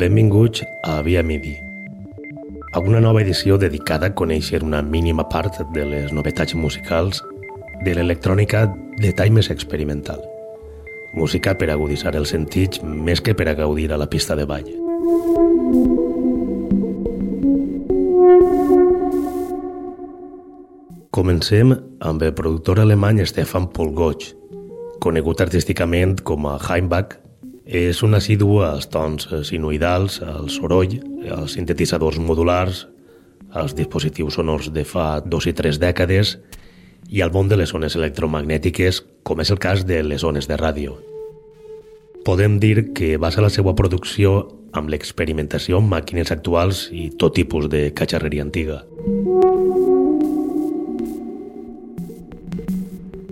Benvinguts a Via Midi, una nova edició dedicada a conèixer una mínima part de les novetats musicals de l'electrònica de tall més experimental. Música per agudissar els sentits més que per a gaudir a la pista de ball. Comencem amb el productor alemany Stefan Polgoch, conegut artísticament com a Heimbach, és un assidu als tons sinuidals, al soroll, als sintetitzadors modulars, als dispositius sonors de fa dos i tres dècades i al món de les ones electromagnètiques, com és el cas de les ones de ràdio. Podem dir que basa la seva producció amb l'experimentació amb màquines actuals i tot tipus de catxarreria antiga.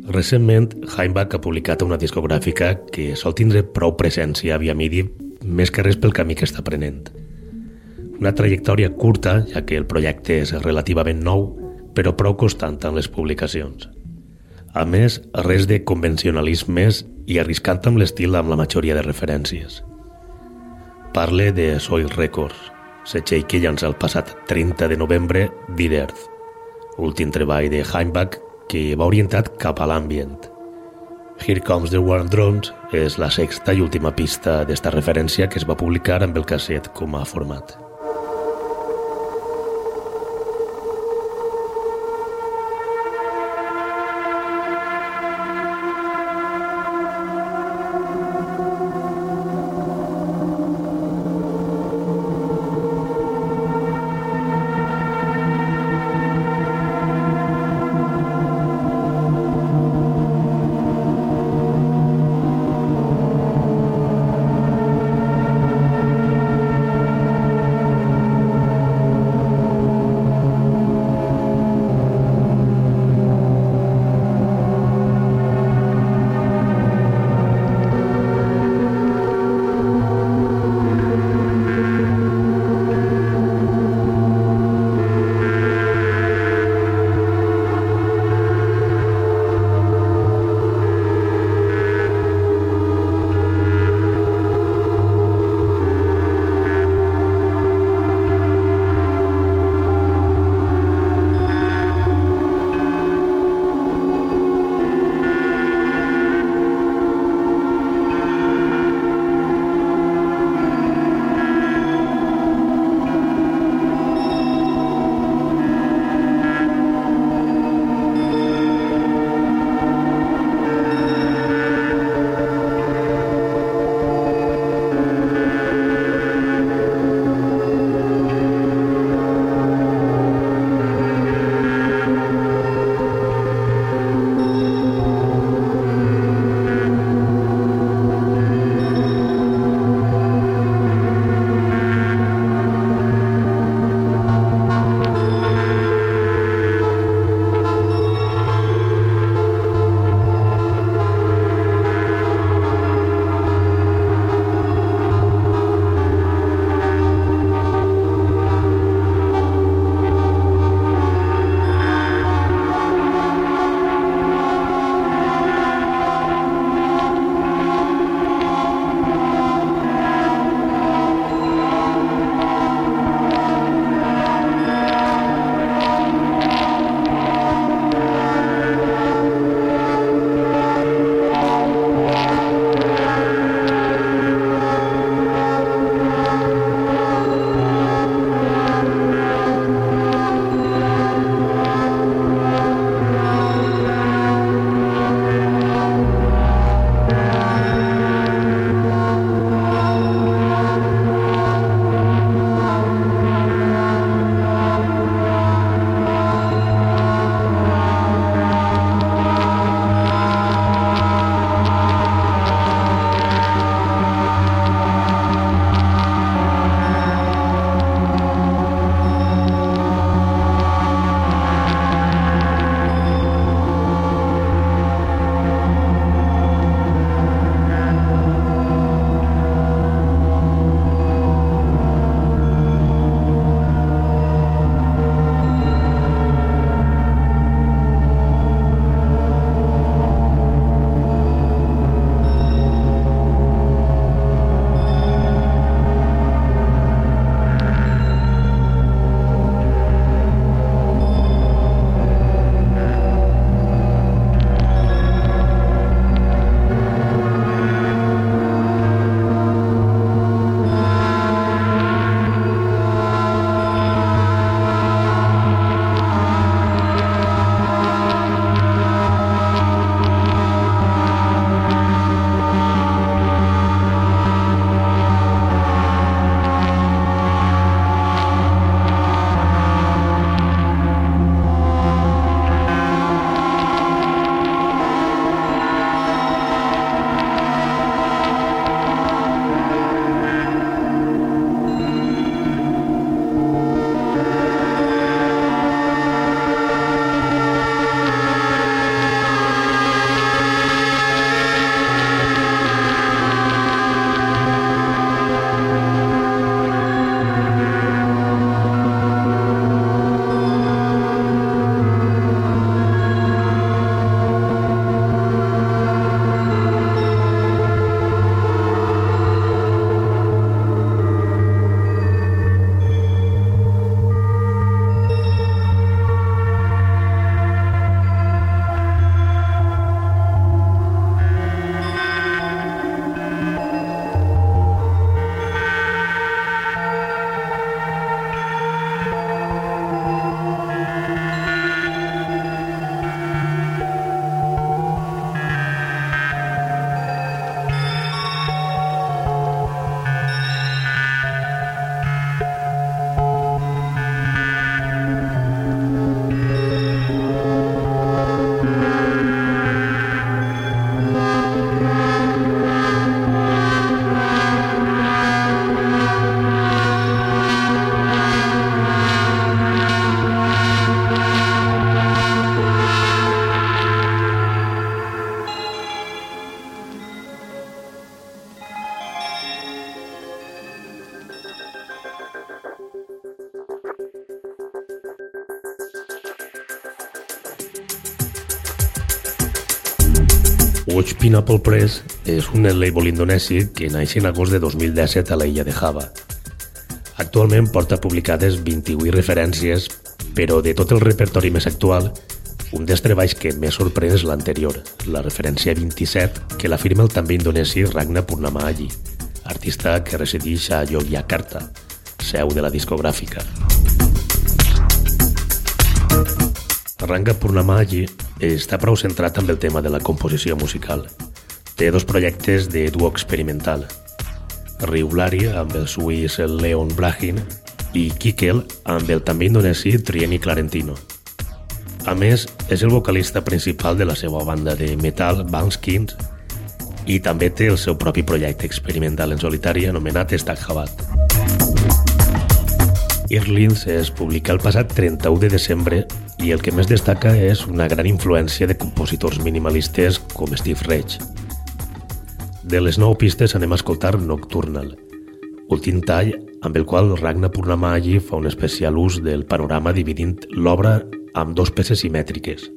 Recentment, Heimbach ha publicat una discogràfica que sol tindre prou presència via MIDI més que res pel camí que està prenent. Una trajectòria curta, ja que el projecte és relativament nou, però prou constant en les publicacions. A més, res de convencionalismes i arriscant amb l'estil amb la majoria de referències. Parle de Soil Records, setxell que llança el passat 30 de novembre Did Earth, últim treball de Heimbach que va orientat cap a l'ambient. Here Comes the War Drones és la sexta i última pista d'esta referència que es va publicar amb el casset com a format. Pineapple Press és un label indonesi que naix en agost de 2017 a la illa de Java. Actualment porta publicades 28 referències, però de tot el repertori més actual, un dels treballs que més sorprèn és l'anterior, la referència 27, que l'afirma el també indonesi Ragna Purnamaji, artista que resideix a Yogyakarta, seu de la discogràfica. Ranga Purnamaji està prou centrat amb el tema de la composició musical. Té dos projectes de duo experimental. Riulari amb el suís Leon Brahin i Kikel amb el també indonesi Trieni Clarentino. A més, és el vocalista principal de la seva banda de metal, Banskins, i també té el seu propi projecte experimental en solitari anomenat Stakhabat. Irlins es publica el passat 31 de desembre i el que més destaca és una gran influència de compositors minimalistes com Steve Reich. De les nou pistes anem a escoltar Nocturnal, últim tall amb el qual Ragnar Purnamaji fa un especial ús del panorama dividint l'obra amb dos peces simètriques.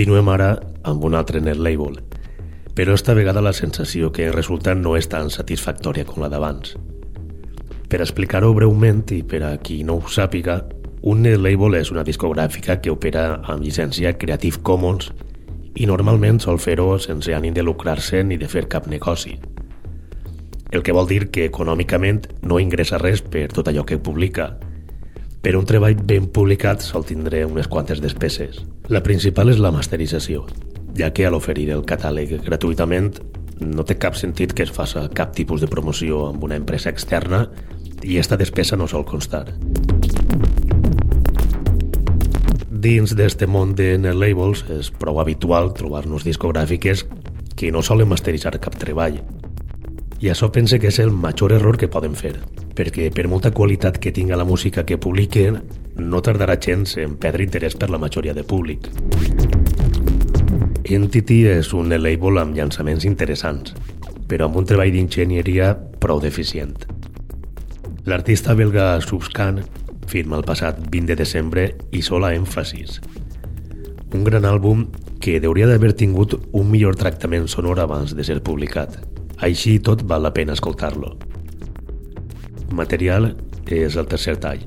Continuem ara amb un altre net label, però esta vegada la sensació que resulta no és tan satisfactòria com la d'abans. Per explicar-ho breument i per a qui no ho sàpiga, un net label és una discogràfica que opera amb llicència Creative Commons i normalment sol fer-ho sense ànim de lucrar-se ni de fer cap negoci. El que vol dir que econòmicament no ingressa res per tot allò que publica, però un treball ben publicat sol tindre unes quantes despeses. La principal és la masterització, ja que a l'oferir el catàleg gratuïtament no té cap sentit que es faça cap tipus de promoció amb una empresa externa i esta despesa no sol constar. Dins d'este món de net labels és prou habitual trobar-nos discogràfiques que no solen masteritzar cap treball. I això pense que és el major error que poden fer, perquè per molta qualitat que tinga la música que publiquen, no tardarà gens en perdre interès per la majoria de públic. Entity és un label amb llançaments interessants, però amb un treball d'enginyeria prou deficient. L'artista belga Subscan firma el passat 20 de desembre i sola èmfasis. Un gran àlbum que hauria d'haver tingut un millor tractament sonor abans de ser publicat. Així tot val la pena escoltar-lo. Material és el tercer tall.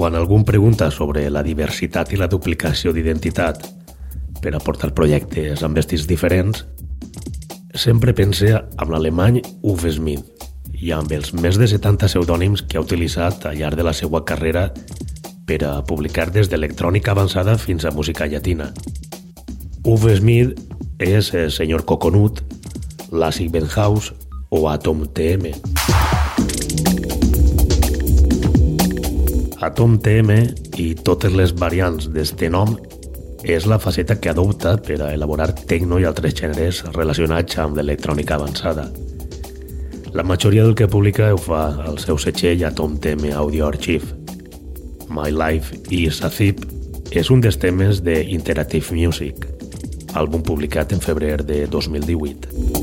Quan algú em pregunta sobre la diversitat i la duplicació d'identitat per aportar projectes amb vestits diferents, sempre pense amb l'alemany Uwe Smith i amb els més de 70 pseudònims que ha utilitzat al llarg de la seva carrera per a publicar des d'electrònica avançada fins a música llatina. Uwe Smith és el senyor Coconut, l'Àcic Benhouse o Atom TM. Atom TM i totes les variants d'este nom és la faceta que adopta per a elaborar tecno i altres gèneres relacionats amb l'electrònica avançada. La majoria del que publica ho fa al seu setxell Atom TM Audio Archive. My Life is a és un dels temes de Interactive Music, àlbum publicat en febrer de 2018.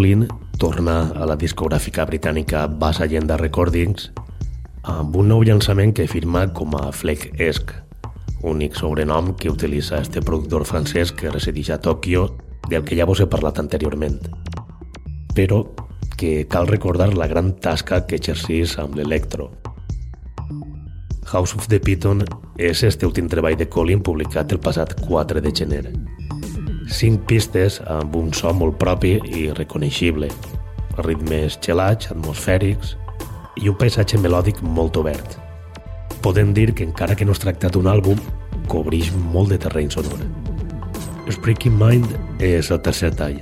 Collin torna a la discogràfica britànica Bass Agenda Recordings amb un nou llançament que firma com a Fleck Esc, únic sobrenom que utilitza este productor francès que resideix a Tòquio, del que ja vos he parlat anteriorment. Però que cal recordar la gran tasca que exercís amb l'electro. House of the Python és este últim treball de Colin publicat el passat 4 de gener. Cinc pistes amb un so molt propi i reconeixible, ritmes gelats, atmosfèrics i un paisatge melòdic molt obert. Podem dir que encara que no es tracta d'un àlbum, cobreix molt de terreny sonor. Spreaking Mind és el tercer tall.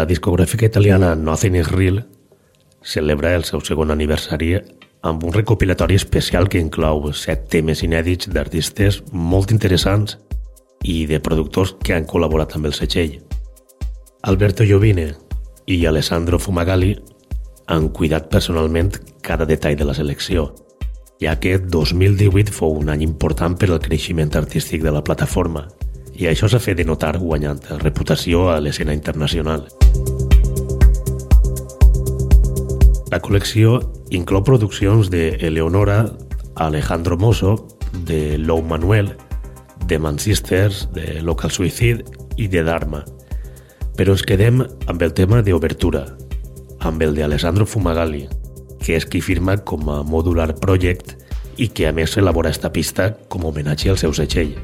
La discogràfica italiana Nothing is Real celebra el seu segon aniversari amb un recopilatori especial que inclou set temes inèdits d'artistes molt interessants i de productors que han col·laborat amb el setxell. Alberto Jovine i Alessandro Fumagalli han cuidat personalment cada detall de la selecció, ja que 2018 fou un any important per al creixement artístic de la plataforma i això s'ha fet de notar guanyant reputació a l'escena internacional. La col·lecció inclou produccions de Eleonora, Alejandro Mosso, de Lou Manuel, de Man Sisters, de Local Suicide i de Dharma. Però ens quedem amb el tema d'obertura, amb el de Alessandro Fumagalli, que és qui firma com a Modular Project i que a més elabora esta pista com a homenatge al seu setxell.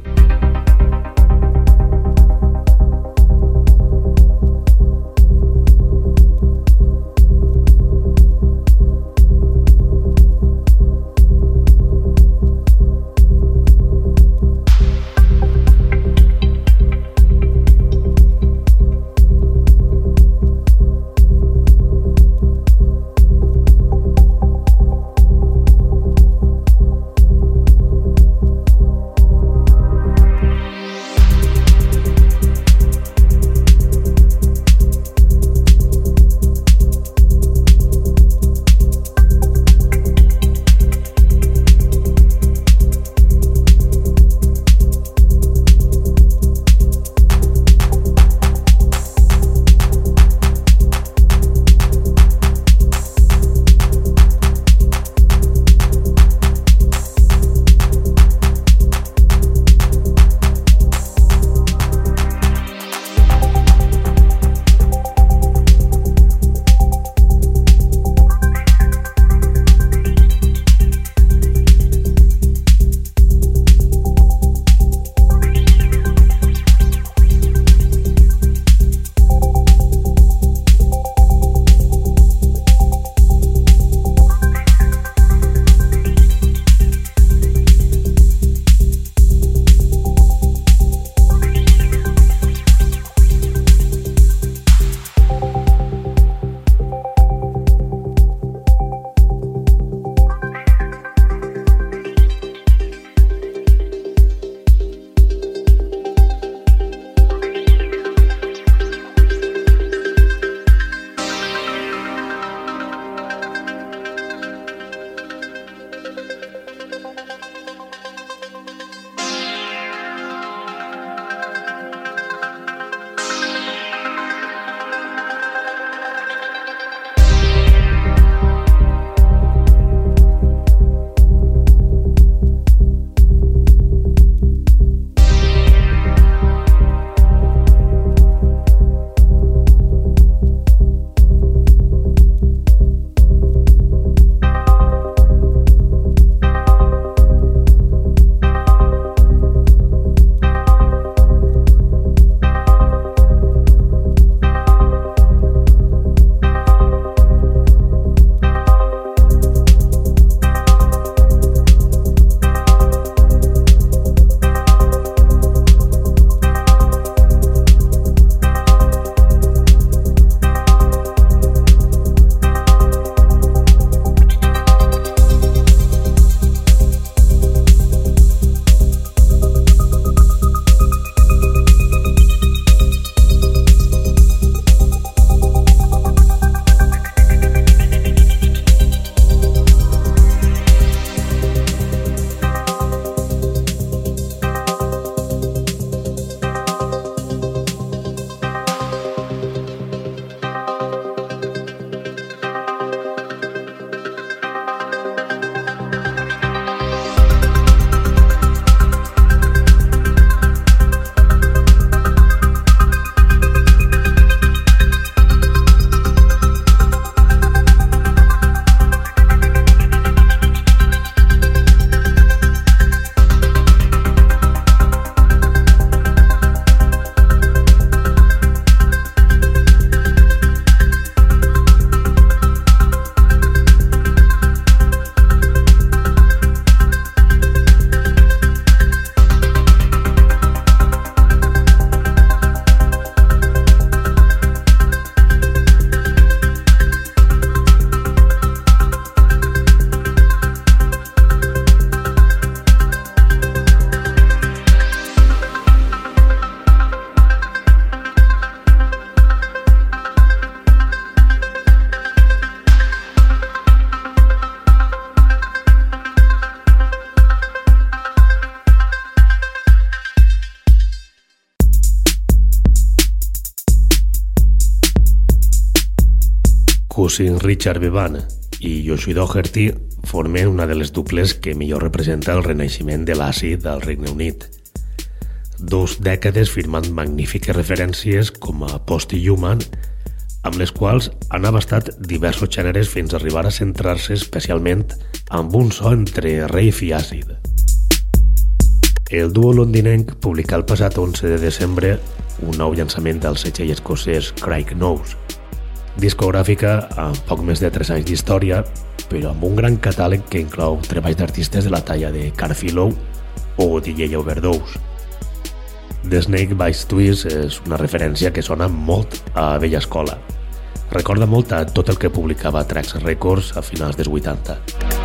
Cousin Richard Bevan i Joshua Doherty formen una de les duples que millor representa el renaixement de l'àcid al Regne Unit. Dos dècades firmant magnífiques referències com a Post-Human, amb les quals han abastat diversos gèneres fins a arribar a centrar-se especialment amb un so entre rave i àcid. El duo londinenc publicà el passat 11 de desembre un nou llançament del setxell escocès Craig Knows, discogràfica amb poc més de 3 anys d'història, però amb un gran catàleg que inclou treballs d'artistes de la talla de Carfillow o DJ Overdose. The Snake Bites Twist és una referència que sona molt a vella escola. Recorda molt a tot el que publicava Trax Records a finals dels 80.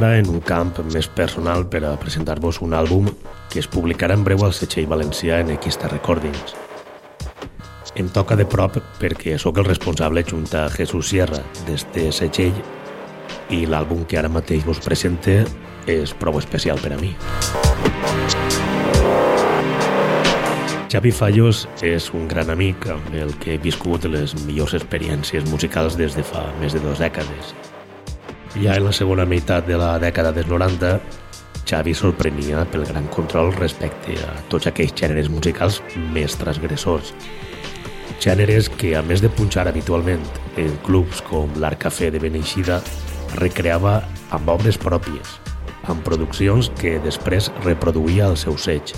Ara en un camp més personal per a presentar-vos un àlbum que es publicarà en breu al setxell valencià en Equista Recordings. Em toca de prop perquè sóc el responsable junt a Jesús Sierra d'este setxell i l'àlbum que ara mateix vos presente és prou especial per a mi. Xavi Fallos és un gran amic amb el que he viscut les millors experiències musicals des de fa més de dues dècades. Ja en la segona meitat de la dècada dels 90, Xavi sorprenia pel gran control respecte a tots aquells gèneres musicals més transgressors. Gèneres que, a més de punxar habitualment en clubs com l'Art Café de Beneixida, recreava amb obres pròpies, amb produccions que després reproduïa al seu seig.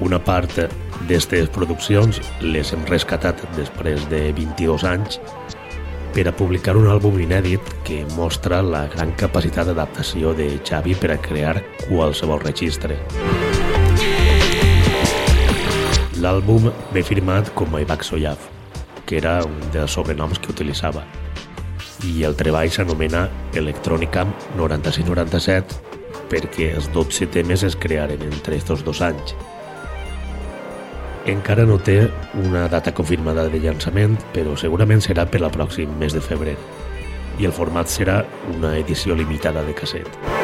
Una part d'aquestes produccions les hem rescatat després de 22 anys per a publicar un àlbum inèdit que mostra la gran capacitat d'adaptació de Xavi per a crear qualsevol registre. L'àlbum ve firmat com a Ibac Soyaf, que era un dels sobrenoms que utilitzava, i el treball s'anomena Electronicam 96-97 perquè els 12 temes es crearen entre aquests dos anys encara no té una data confirmada de llançament, però segurament serà per la pròxim mes de febrer. I el format serà una edició limitada de casset.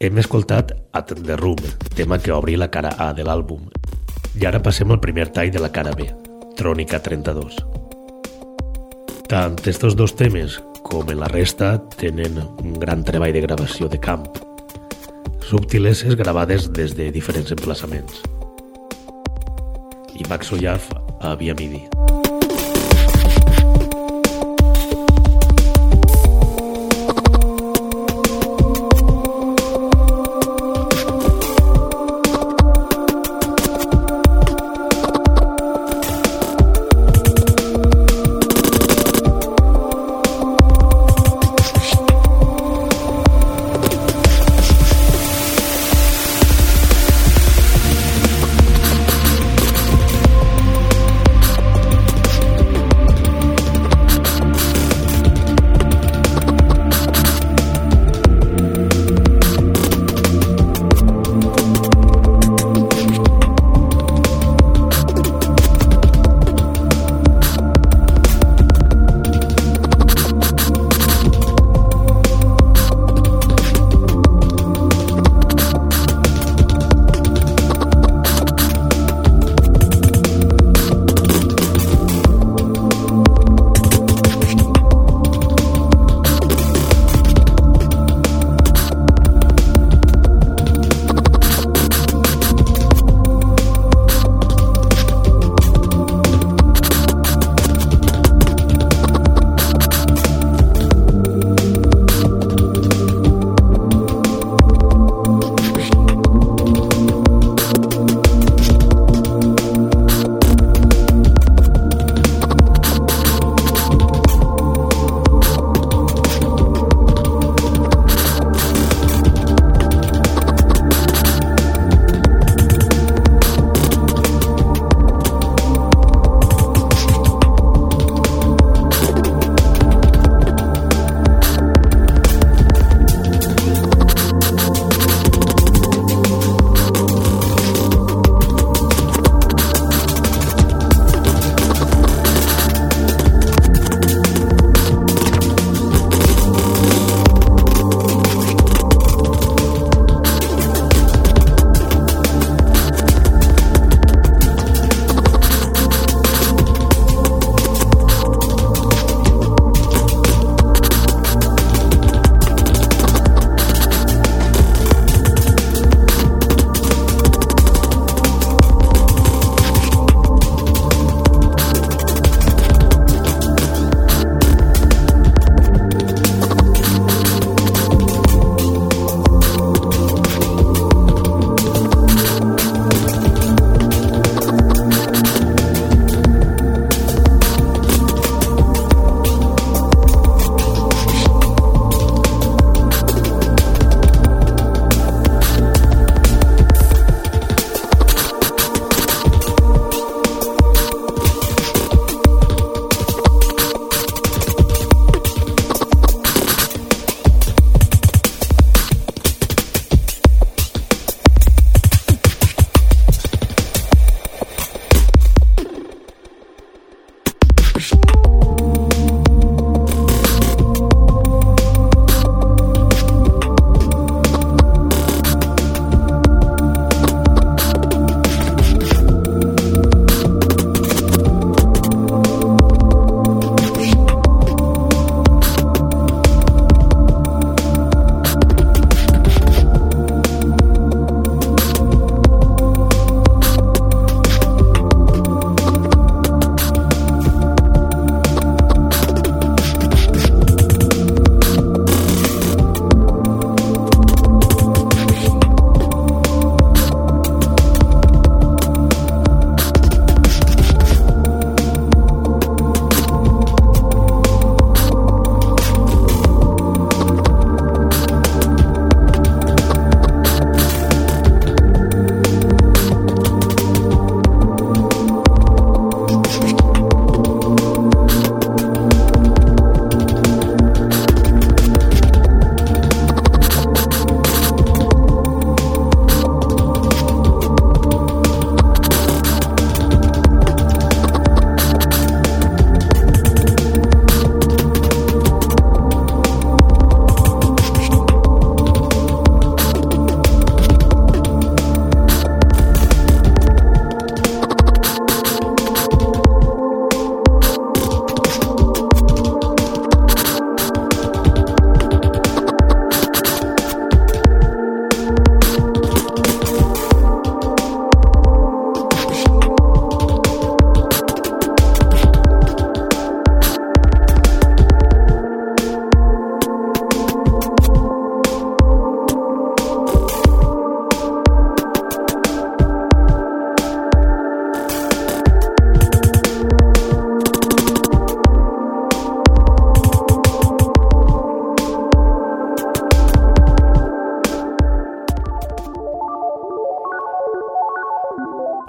Hem escoltat At the Room, tema que obri la cara A de l'àlbum. I ara passem al primer tall de la cara B, Trònica 32. Tant estos dos temes com en la resta tenen un gran treball de gravació de camp. subtileses gravades des de diferents emplaçaments. I Max Oyaf a Via Midi.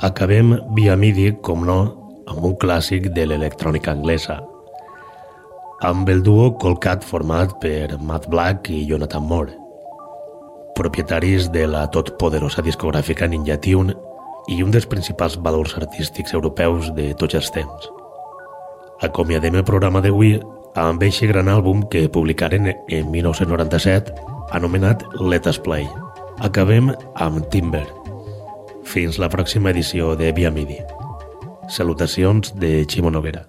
Acabem via MIDI, com no, amb un clàssic de l'electrònica anglesa, amb el duo Colcat format per Matt Black i Jonathan Moore, propietaris de la totpoderosa discogràfica Ninja Tune i un dels principals valors artístics europeus de tots els temps. Acomiadem el programa d'avui amb eixe gran àlbum que publicaren en 1997 anomenat Let Us Play. Acabem amb Timber. Fins la pròxima edició de Via Midi. Salutacions de Ximo Noguera.